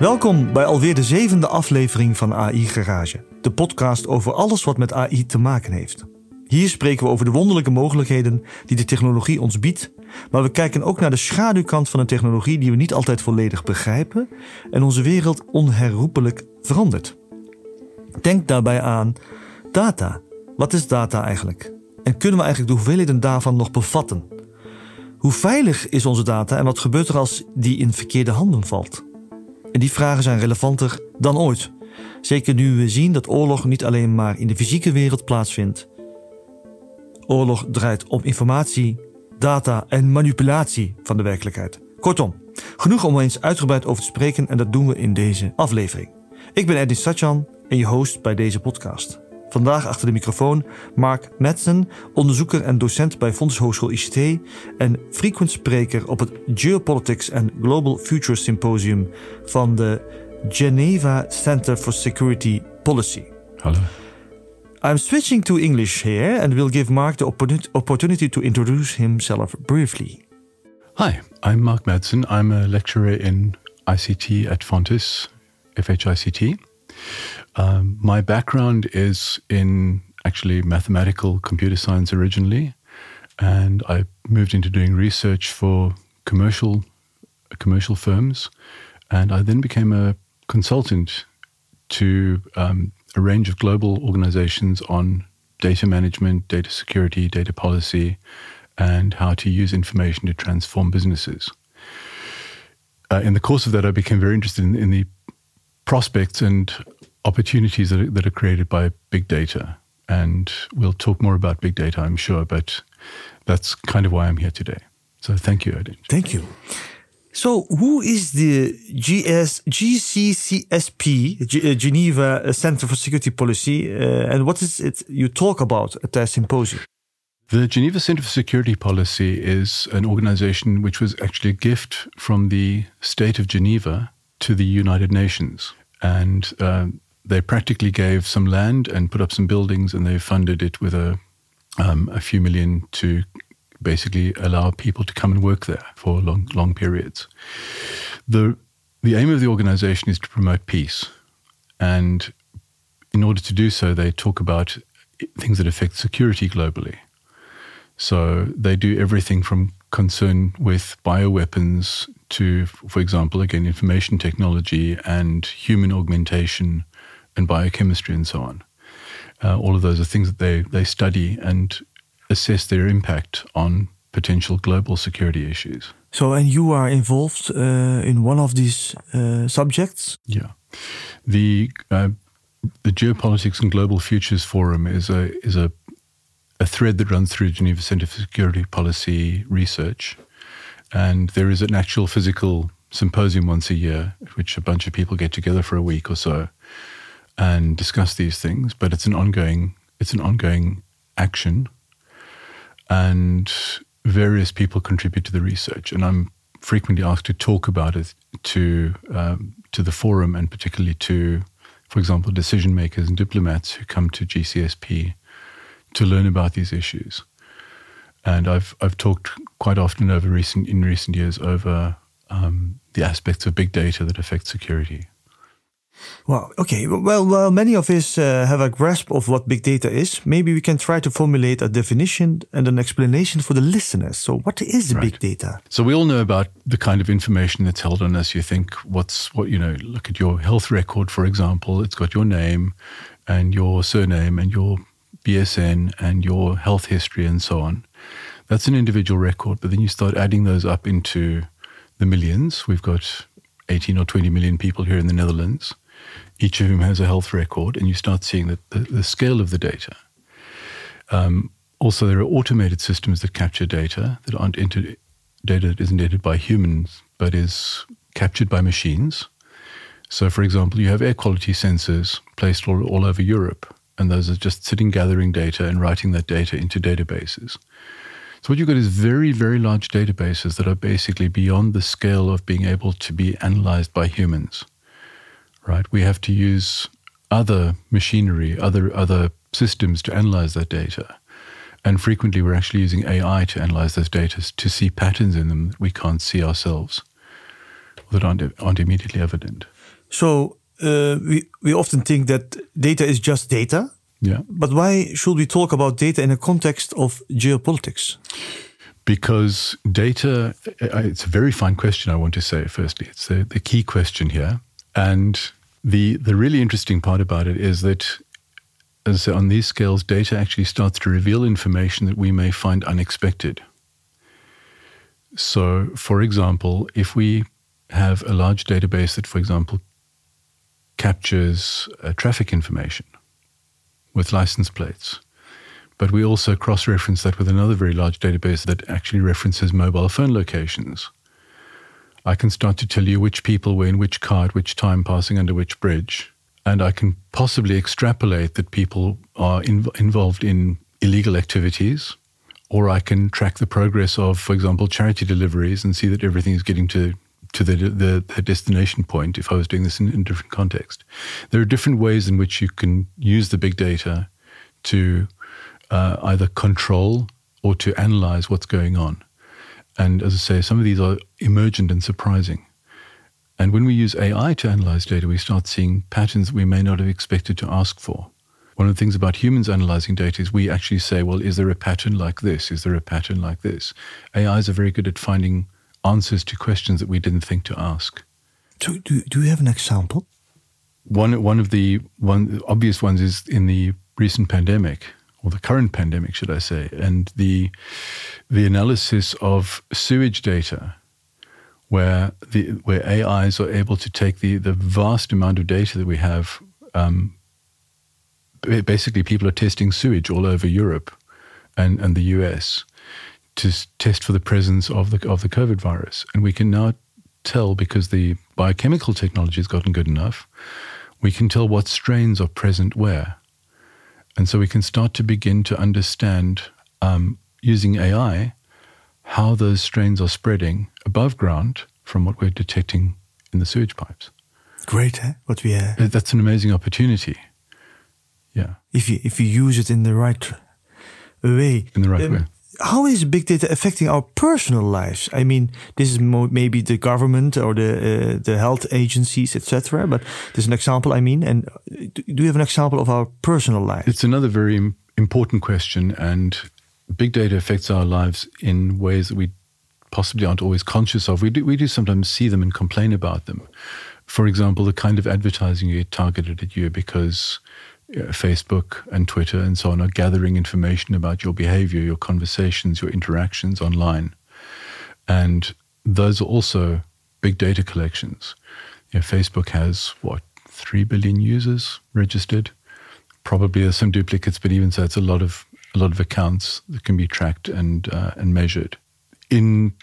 Welkom bij alweer de zevende aflevering van AI Garage, de podcast over alles wat met AI te maken heeft. Hier spreken we over de wonderlijke mogelijkheden die de technologie ons biedt, maar we kijken ook naar de schaduwkant van een technologie die we niet altijd volledig begrijpen en onze wereld onherroepelijk verandert. Denk daarbij aan data. Wat is data eigenlijk? En kunnen we eigenlijk de hoeveelheden daarvan nog bevatten? Hoe veilig is onze data en wat gebeurt er als die in verkeerde handen valt? En die vragen zijn relevanter dan ooit. Zeker nu we zien dat oorlog niet alleen maar in de fysieke wereld plaatsvindt. Oorlog draait om informatie, data en manipulatie van de werkelijkheid. Kortom, genoeg om eens uitgebreid over te spreken en dat doen we in deze aflevering. Ik ben Edin Satjan en je host bij deze podcast. Vandaag achter de microfoon Mark Madsen, onderzoeker en docent bij Fonds Hogeschool ICT en frequent spreker op het Geopolitics and Global Future Symposium van de Geneva Center for Security Policy. Hallo. I'm switching to English here and will give Mark the opportunity to introduce himself briefly. Hi, I'm Mark Madsen. I'm a lecturer in ICT at Fontis, FHICT. Um, my background is in actually mathematical computer science originally, and I moved into doing research for commercial commercial firms, and I then became a consultant to um, a range of global organizations on data management, data security, data policy, and how to use information to transform businesses. Uh, in the course of that, I became very interested in, in the prospects and opportunities that are, that are created by big data. And we'll talk more about big data, I'm sure, but that's kind of why I'm here today. So thank you, Odin. Thank you. So, who is the GS, GCCSP, G, uh, Geneva Center for Security Policy, uh, and what is it you talk about at the symposium? The Geneva Center for Security Policy is an organization which was actually a gift from the state of Geneva to the United Nations. And uh, they practically gave some land and put up some buildings, and they funded it with a, um, a few million to basically allow people to come and work there for long, long periods. The, the aim of the organization is to promote peace. And in order to do so, they talk about things that affect security globally. So they do everything from concern with bioweapons to, for example, again, information technology and human augmentation and biochemistry and so on. Uh, all of those are things that they, they study and assess their impact on potential global security issues. So, and you are involved uh, in one of these uh, subjects? Yeah. The, uh, the Geopolitics and Global Futures Forum is a, is a, a thread that runs through Geneva Center for Security Policy Research. And there is an actual physical symposium once a year, which a bunch of people get together for a week or so and discuss these things. But it's an ongoing it's an ongoing action, and various people contribute to the research. And I'm frequently asked to talk about it to um, to the forum, and particularly to, for example, decision makers and diplomats who come to GCSP to learn about these issues. And I've I've talked quite often over recent in recent years over um, the aspects of big data that affect security. Well, okay. Well, well, many of us uh, have a grasp of what big data is. Maybe we can try to formulate a definition and an explanation for the listeners. So, what is right. big data? So, we all know about the kind of information that's held on us. You think, what's what, you know, look at your health record, for example. It's got your name and your surname and your BSN and your health history and so on. That's an individual record. But then you start adding those up into the millions. We've got 18 or 20 million people here in the Netherlands, each of whom has a health record, and you start seeing the, the, the scale of the data. Um, also, there are automated systems that capture data that aren't entered, data that isn't entered by humans, but is captured by machines. So, for example, you have air quality sensors placed all, all over Europe, and those are just sitting gathering data and writing that data into databases. So what you've got is very, very large databases that are basically beyond the scale of being able to be analyzed by humans. Right? We have to use other machinery, other other systems to analyze that data. And frequently we're actually using AI to analyze those data to see patterns in them that we can't see ourselves, that aren't, aren't immediately evident. So uh, we we often think that data is just data. Yeah. But why should we talk about data in a context of geopolitics? Because data, it's a very fine question, I want to say, firstly. It's the, the key question here. And the, the really interesting part about it is that as I say, on these scales, data actually starts to reveal information that we may find unexpected. So, for example, if we have a large database that, for example, captures uh, traffic information with license plates, but we also cross reference that with another very large database that actually references mobile phone locations. I can start to tell you which people were in which car at which time passing under which bridge. And I can possibly extrapolate that people are in, involved in illegal activities or I can track the progress of, for example, charity deliveries and see that everything is getting to to the, the, the destination point. If I was doing this in, in a different context, there are different ways in which you can use the big data to uh, either control or to analyze what's going on. And as I say, some of these are emergent and surprising. And when we use AI to analyze data, we start seeing patterns we may not have expected to ask for. One of the things about humans analyzing data is we actually say, well, is there a pattern like this? Is there a pattern like this? AIs are very good at finding answers to questions that we didn't think to ask. Do, do, do you have an example? One, one of the one obvious ones is in the recent pandemic, or the current pandemic, should I say, and the, the analysis of sewage data where the where AIs are able to take the the vast amount of data that we have um, basically people are testing sewage all over Europe and, and the US to test for the presence of the of the COVID virus. And we can now tell because the biochemical technology has gotten good enough, we can tell what strains are present where. And so we can start to begin to understand um, using AI how those strains are spreading above ground from what we're detecting in the sewage pipes. Great, eh? What we have. That's an amazing opportunity. Yeah. If you if you use it in the right way. In the right um, way. How is big data affecting our personal lives? I mean, this is maybe the government or the uh, the health agencies, etc. But there's an example. I mean, and do you have an example of our personal life? It's another very important question, and big data affects our lives in ways that we possibly aren't always conscious of. We do we do sometimes see them and complain about them. For example, the kind of advertising you get targeted at you because Facebook and Twitter and so on are gathering information about your behavior, your conversations, your interactions online. And those are also big data collections. You know, Facebook has, what, 3 billion users registered? Probably there's some duplicates, but even so, it's a lot of a lot of accounts that can be tracked and uh, and measured. In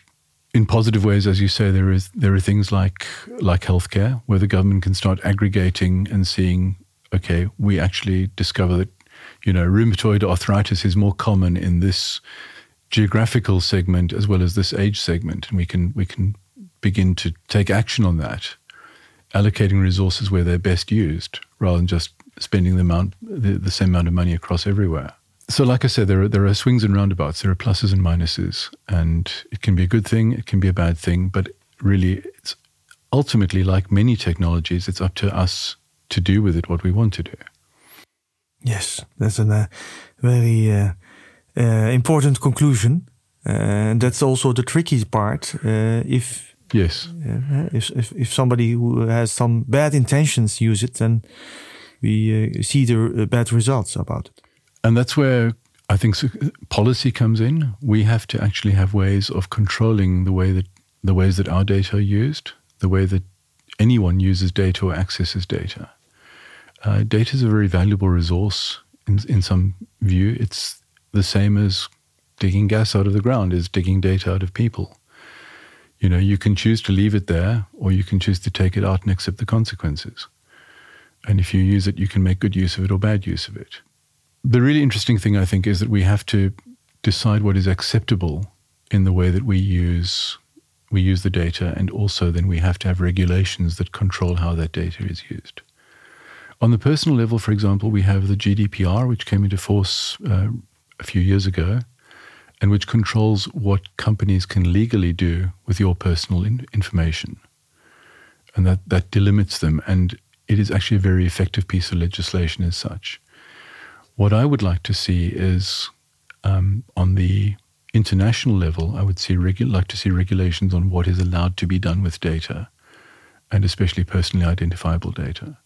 in positive ways, as you say, there is there are things like like healthcare, where the government can start aggregating and seeing okay, we actually discover that, you know, rheumatoid arthritis is more common in this geographical segment as well as this age segment, and we can we can begin to take action on that, allocating resources where they're best used, rather than just spending the amount the, the same amount of money across everywhere. So, like I said, there are there are swings and roundabouts. There are pluses and minuses, and it can be a good thing, it can be a bad thing, but really, it's ultimately like many technologies. It's up to us to do with it what we want to do. Yes, that's a uh, very uh, uh, important conclusion, uh, and that's also the tricky part. Uh, if yes, uh, if, if, if somebody who has some bad intentions use it, then we see the bad results about it. And that's where I think policy comes in. We have to actually have ways of controlling the way that the ways that our data are used, the way that anyone uses data or accesses data uh, data is a very valuable resource in, in some view. It's the same as digging gas out of the ground, is digging data out of people. You know, you can choose to leave it there or you can choose to take it out and accept the consequences. And if you use it, you can make good use of it or bad use of it. The really interesting thing, I think, is that we have to decide what is acceptable in the way that we use we use the data, and also then we have to have regulations that control how that data is used. On the personal level, for example, we have the GDPR, which came into force uh, a few years ago, and which controls what companies can legally do with your personal in- information. and that, that delimits them. And it is actually a very effective piece of legislation as such. What I would like to see is um, on the international level, I would see regu- like to see regulations on what is allowed to be done with data, and especially personally identifiable data.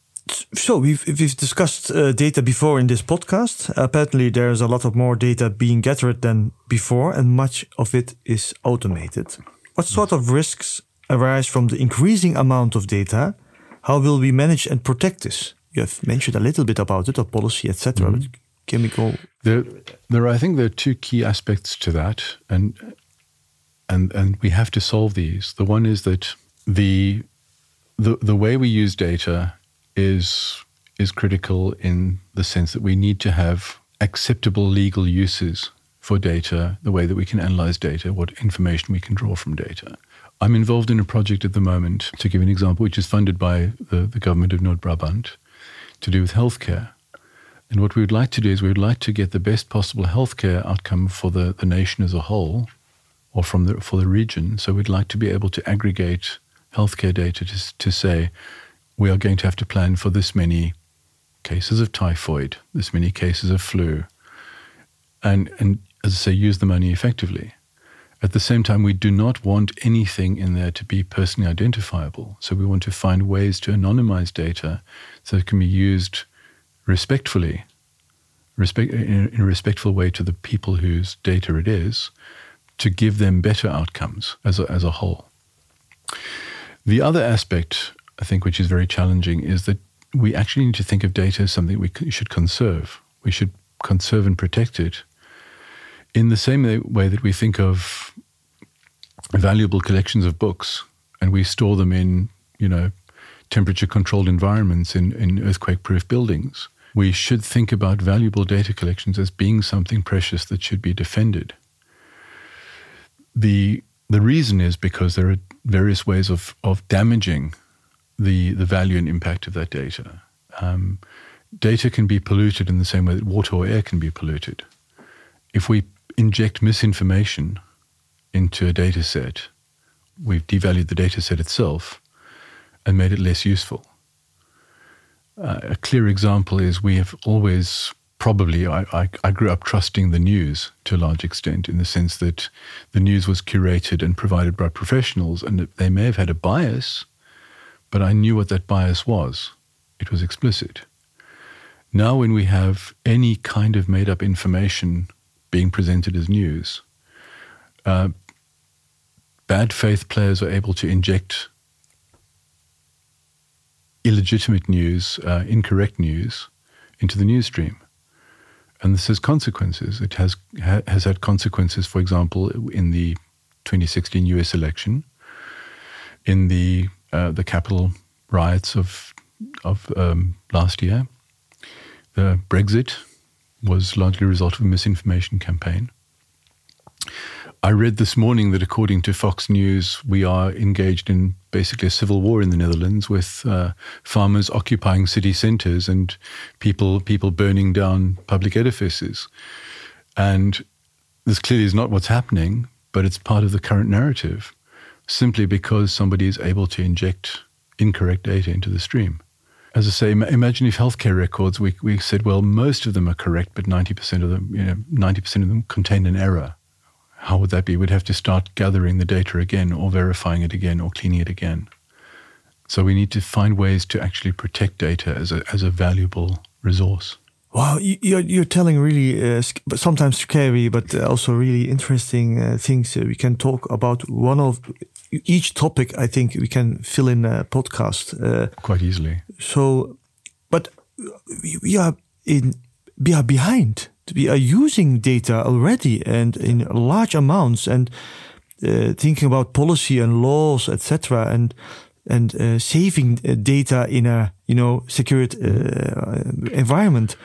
So we've we've discussed uh, data before in this podcast. Apparently, there's a lot of more data being gathered than before, and much of it is automated. What sort of risks arise from the increasing amount of data? How will we manage and protect this? You have mentioned a little bit about it, or policy, etc. Mm -hmm. Can we go? There, there. I think there are two key aspects to that, and and and we have to solve these. The one is that the the the way we use data is is critical in the sense that we need to have acceptable legal uses for data, the way that we can analyze data, what information we can draw from data. I'm involved in a project at the moment, to give an example, which is funded by the, the government of Noord-Brabant to do with healthcare. And what we would like to do is we would like to get the best possible healthcare outcome for the, the nation as a whole or from the, for the region. So we'd like to be able to aggregate healthcare data to, to say, we are going to have to plan for this many cases of typhoid, this many cases of flu, and, and as I say, use the money effectively. At the same time, we do not want anything in there to be personally identifiable. So we want to find ways to anonymize data so it can be used respectfully, respect, in a respectful way to the people whose data it is, to give them better outcomes as a, as a whole. The other aspect I think, which is very challenging, is that we actually need to think of data as something we should conserve. We should conserve and protect it in the same way that we think of valuable collections of books and we store them in, you know, temperature controlled environments in, in earthquake proof buildings. We should think about valuable data collections as being something precious that should be defended. The, the reason is because there are various ways of, of damaging the, the value and impact of that data. Um, data can be polluted in the same way that water or air can be polluted. If we inject misinformation into a data set, we've devalued the data set itself and made it less useful. Uh, a clear example is we have always probably I, I, I, grew up trusting the news to a large extent in the sense that the news was curated and provided by professionals and they may have had a bias but I knew what that bias was. It was explicit. Now, when we have any kind of made up information being presented as news, uh, bad faith players are able to inject illegitimate news, uh, incorrect news, into the news stream. And this has consequences. It has, ha- has had consequences, for example, in the 2016 US election, in the uh, the Capitol riots of of um, last year. The Brexit was largely a result of a misinformation campaign. I read this morning that according to Fox News, we are engaged in basically a civil war in the Netherlands with uh, farmers occupying city centres and people people burning down public edifices. And this clearly is not what's happening, but it's part of the current narrative simply because somebody is able to inject incorrect data into the stream. As I say, imagine if healthcare records, we, we said, well, most of them are correct, but 90% of them, you know, 90% of them contain an error. How would that be? We'd have to start gathering the data again or verifying it again or cleaning it again. So we need to find ways to actually protect data as a, as a valuable resource. Wow, you're, you're telling really uh, sometimes scary, but also really interesting uh, things. Uh, we can talk about one of each topic. I think we can fill in a podcast uh, quite easily. So, but we are in we are behind. We are using data already and in large amounts, and uh, thinking about policy and laws, etc. And and uh, saving uh, data in a you know secured uh, environment.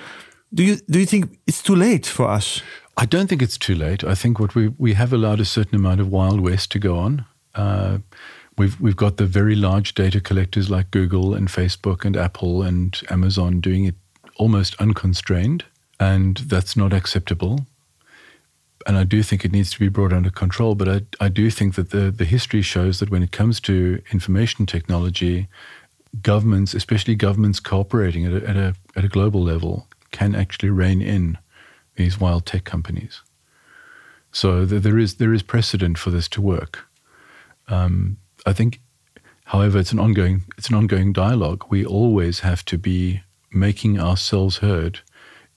Do you do you think it's too late for us? I don't think it's too late. I think what we we have allowed a certain amount of wild west to go on. Uh, we've we've got the very large data collectors like Google and Facebook and Apple and Amazon doing it almost unconstrained, and that's not acceptable. and I do think it needs to be brought under control. But I, I do think that the, the history shows that when it comes to information technology, governments, especially governments cooperating at a, at a, at a global level, can actually rein in these wild tech companies. So there is there is precedent for this to work. Um, I think, however, it's an ongoing it's an ongoing dialogue. We always have to be making ourselves heard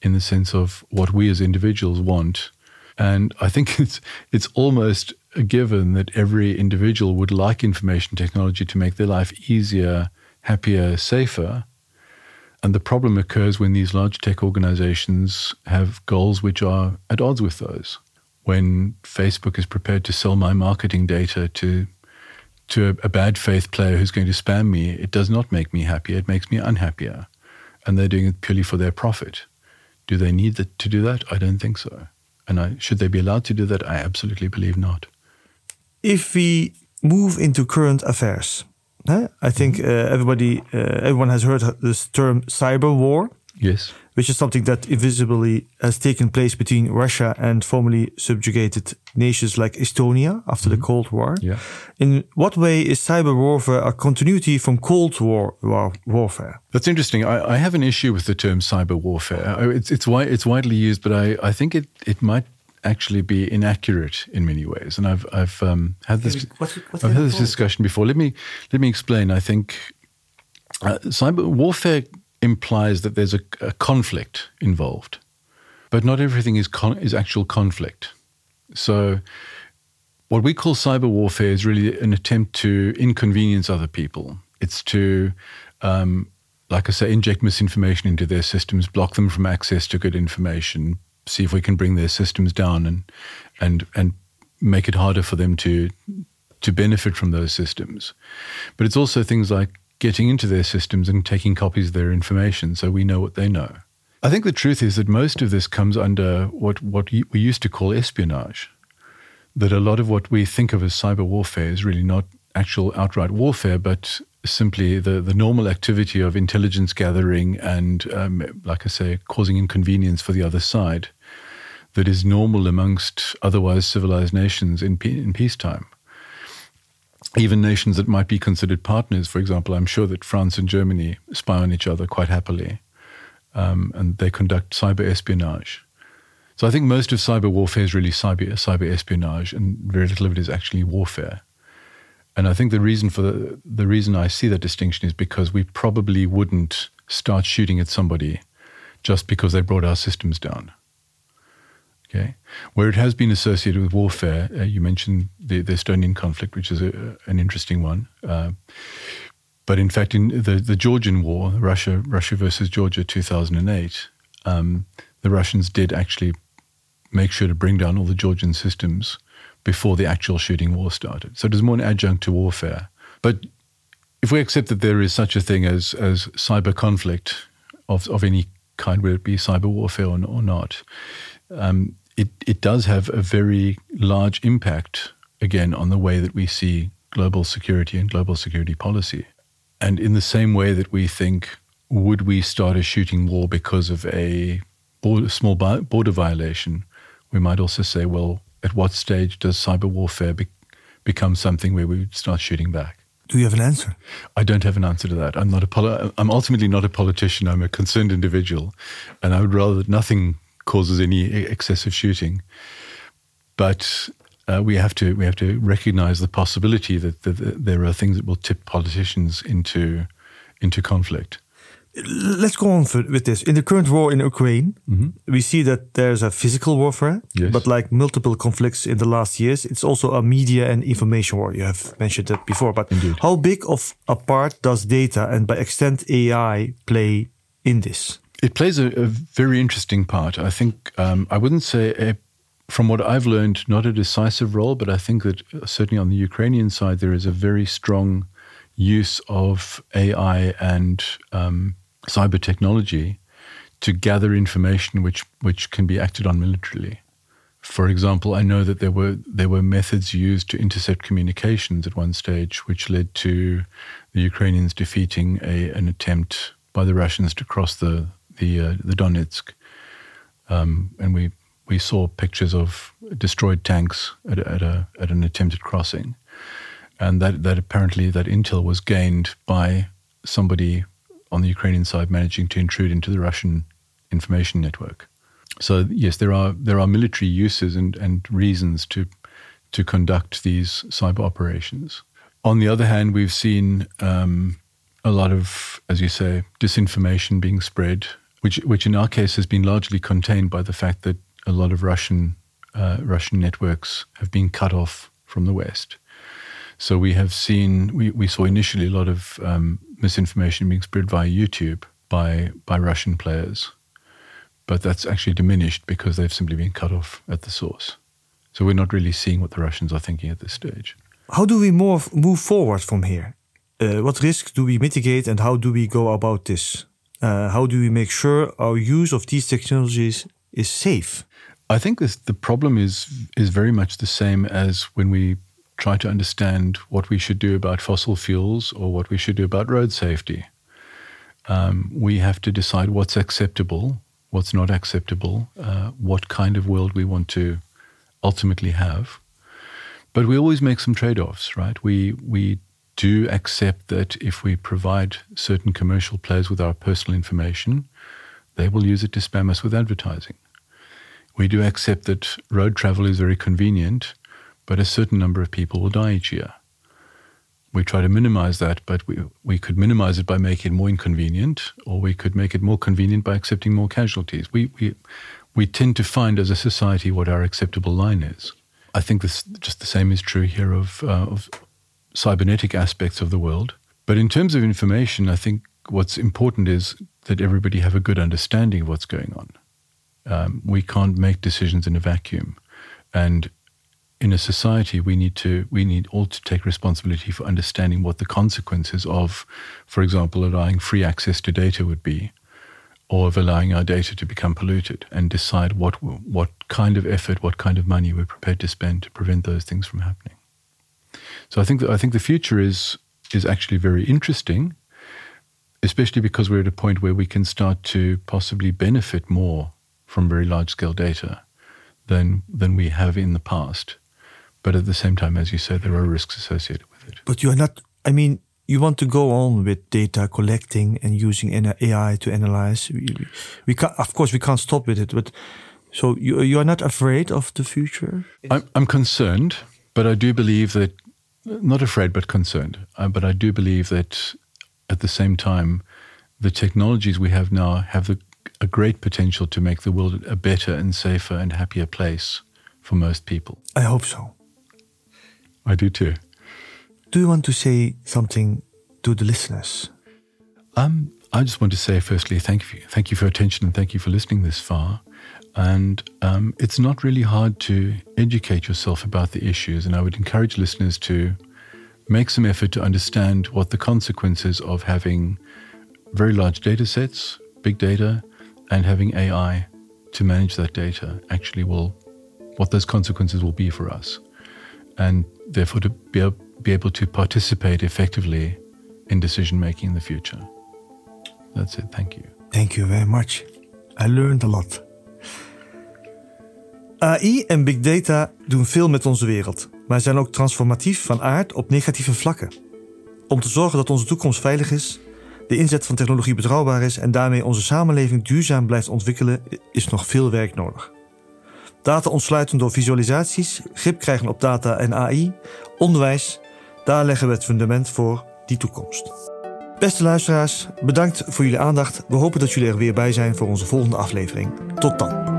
in the sense of what we as individuals want. And I think it's it's almost a given that every individual would like information technology to make their life easier, happier, safer. And the problem occurs when these large tech organizations have goals which are at odds with those. When Facebook is prepared to sell my marketing data to to a, a bad faith player who's going to spam me, it does not make me happier. It makes me unhappier. And they're doing it purely for their profit. Do they need to do that? I don't think so. And I, should they be allowed to do that? I absolutely believe not. If we move into current affairs, I think mm-hmm. uh, everybody, uh, everyone has heard this term cyber war. Yes which is something that invisibly has taken place between Russia and formerly subjugated nations like Estonia after mm-hmm. the Cold War. Yeah. In what way is cyber warfare a continuity from Cold War, war warfare? That's interesting. I, I, have an issue with the term cyber warfare. It's it's, it's widely used, but I, I think it, it might actually be inaccurate in many ways. And I've I've um, had this what's, what's I've had this discussion before. Let me let me explain. I think uh, cyber warfare implies that there's a, a conflict involved, but not everything is con- is actual conflict. So, what we call cyber warfare is really an attempt to inconvenience other people. It's to, um, like I say, inject misinformation into their systems, block them from access to good information, see if we can bring their systems down, and and and make it harder for them to to benefit from those systems. But it's also things like getting into their systems and taking copies of their information so we know what they know. I think the truth is that most of this comes under what, what we used to call espionage. That a lot of what we think of as cyber warfare is really not actual outright warfare, but simply the, the normal activity of intelligence gathering and, um, like I say, causing inconvenience for the other side that is normal amongst otherwise civilized nations in, in peacetime even nations that might be considered partners, for example, I'm sure that France and Germany spy on each other quite happily, um, and they conduct cyber espionage. So I think most of cyber warfare is really cyber cyber espionage, and very little of it is actually warfare. And I think the reason for the, the reason I see that distinction is because we probably wouldn't start shooting at somebody just because they brought our systems down. Okay, where it has been associated with warfare, uh, you mentioned the, the, Estonian conflict, which is a, an interesting one. Uh, but in fact, in the, the Georgian war, Russia Russia versus Georgia, two thousand and eight, um, the Russians did actually make sure to bring down all the Georgian systems before the actual shooting war started. So it was more an adjunct to warfare. But if we accept that there is such a thing as as cyber conflict of of any kind, whether it be cyber warfare or, or not, um, it, it does have a very large impact, again, on the way that we see global security and global security policy. And in the same way that we think, would we start a shooting war because of a border, small border violation? We might also say, well, at what stage does cyber warfare be, become something where we start shooting back? Do you have an answer? I don't have an answer to that. I'm not a poli- I'm ultimately not a politician. I'm a concerned individual, and I would rather that nothing causes any excessive shooting. But uh, we have to we have to recognize the possibility that, that, that, there are things that will tip politicians into into conflict. Let's go on for, with this. In the current war in Ukraine, mm-hmm. we see that there's a physical warfare, yes. but like multiple conflicts in the last years, it's also a media and information war. You have mentioned that before, but Indeed. how big of a part does data and by extent AI play in this? It plays a, a very interesting part. I think um, I wouldn't say, a, from what I've learned, not a decisive role, but I think that uh, certainly on the Ukrainian side, there is a very strong use of AI and um, cyber technology to gather information which which can be acted on militarily. For example, I know that there were there were methods used to intercept communications at one stage, which led to the Ukrainians defeating a, an attempt by the Russians to cross the the uh, the Donetsk, um, and we we saw pictures of destroyed tanks at, at, a, at an attempted crossing, and that that apparently that intel was gained by somebody on the Ukrainian side managing to intrude into the Russian information network. So yes, there are there are military uses and, and reasons to to conduct these cyber operations. On the other hand, we've seen um, a lot of, as you say, disinformation being spread, which which in our case has been largely contained by the fact that a lot of Russian uh, Russian networks have been cut off from the West. So we have seen we, we saw initially a lot of um, misinformation being spread via YouTube by by Russian players, but that's actually diminished because they've simply been cut off at the source. So we're not really seeing what the Russians are thinking at this stage. How do we more move forward from here? Uh, what risks do we mitigate and how do we go about this? Uh, how do we make sure our use of these technologies is safe? I think this, the problem is is very much the same as when we try to understand what we should do about fossil fuels or what we should do about road safety. Um, we have to decide what's acceptable, what's not acceptable, uh, what kind of world we want to ultimately have. But we always make some trade-offs, right? We we do accept that if we provide certain commercial players with our personal information, they will use it to spam us with advertising. We do accept that road travel is very convenient, but a certain number of people will die each year. We try to minimize that, but we, we could minimize it by making it more inconvenient, or we could make it more convenient by accepting more casualties. We, we, we tend to find as a society what our acceptable line is. I think this, just the same is true here of, uh, of cybernetic aspects of the world. But in terms of information, I think what's important is that everybody have a good understanding of what's going on. Um, we can't make decisions in a vacuum, and in a society, we need to we need all to take responsibility for understanding what the consequences of, for example, allowing free access to data would be, or of allowing our data to become polluted, and decide what what kind of effort, what kind of money we're prepared to spend to prevent those things from happening. So I think that I think the future is is actually very interesting, especially because we're at a point where we can start to possibly benefit more from very large scale data than than we have in the past. But at the same time, as you said, there are risks associated with it. But you are not. I mean, you want to go on with data collecting and using AI to analyze. We, we can of course, we can't stop with it. But so you you are not afraid of the future. I'm, I'm concerned, but I do believe that not afraid, but concerned. Uh, but I do believe that at the same time, the technologies we have now have the, a great potential to make the world a better and safer and happier place for most people. I hope so. I do too. Do you want to say something to the listeners? Um, I just want to say, firstly, thank you, thank you for your attention, and thank you for listening this far. And um, it's not really hard to educate yourself about the issues. And I would encourage listeners to make some effort to understand what the consequences of having very large data sets, big data, and having AI to manage that data actually will, what those consequences will be for us. And therefore to be be able to participate effectively in decision making in the future. That's it. Thank you. Thank you very much. I learned a lot. AI en big data doen veel met onze wereld, maar zijn ook transformatief van aard op negatieve vlakken. Om te zorgen dat onze toekomst veilig is, de inzet van technologie betrouwbaar is en daarmee onze samenleving duurzaam blijft ontwikkelen, is nog veel werk nodig. Data ontsluiten door visualisaties, grip krijgen op data en AI, onderwijs, daar leggen we het fundament voor die toekomst. Beste luisteraars, bedankt voor jullie aandacht. We hopen dat jullie er weer bij zijn voor onze volgende aflevering. Tot dan.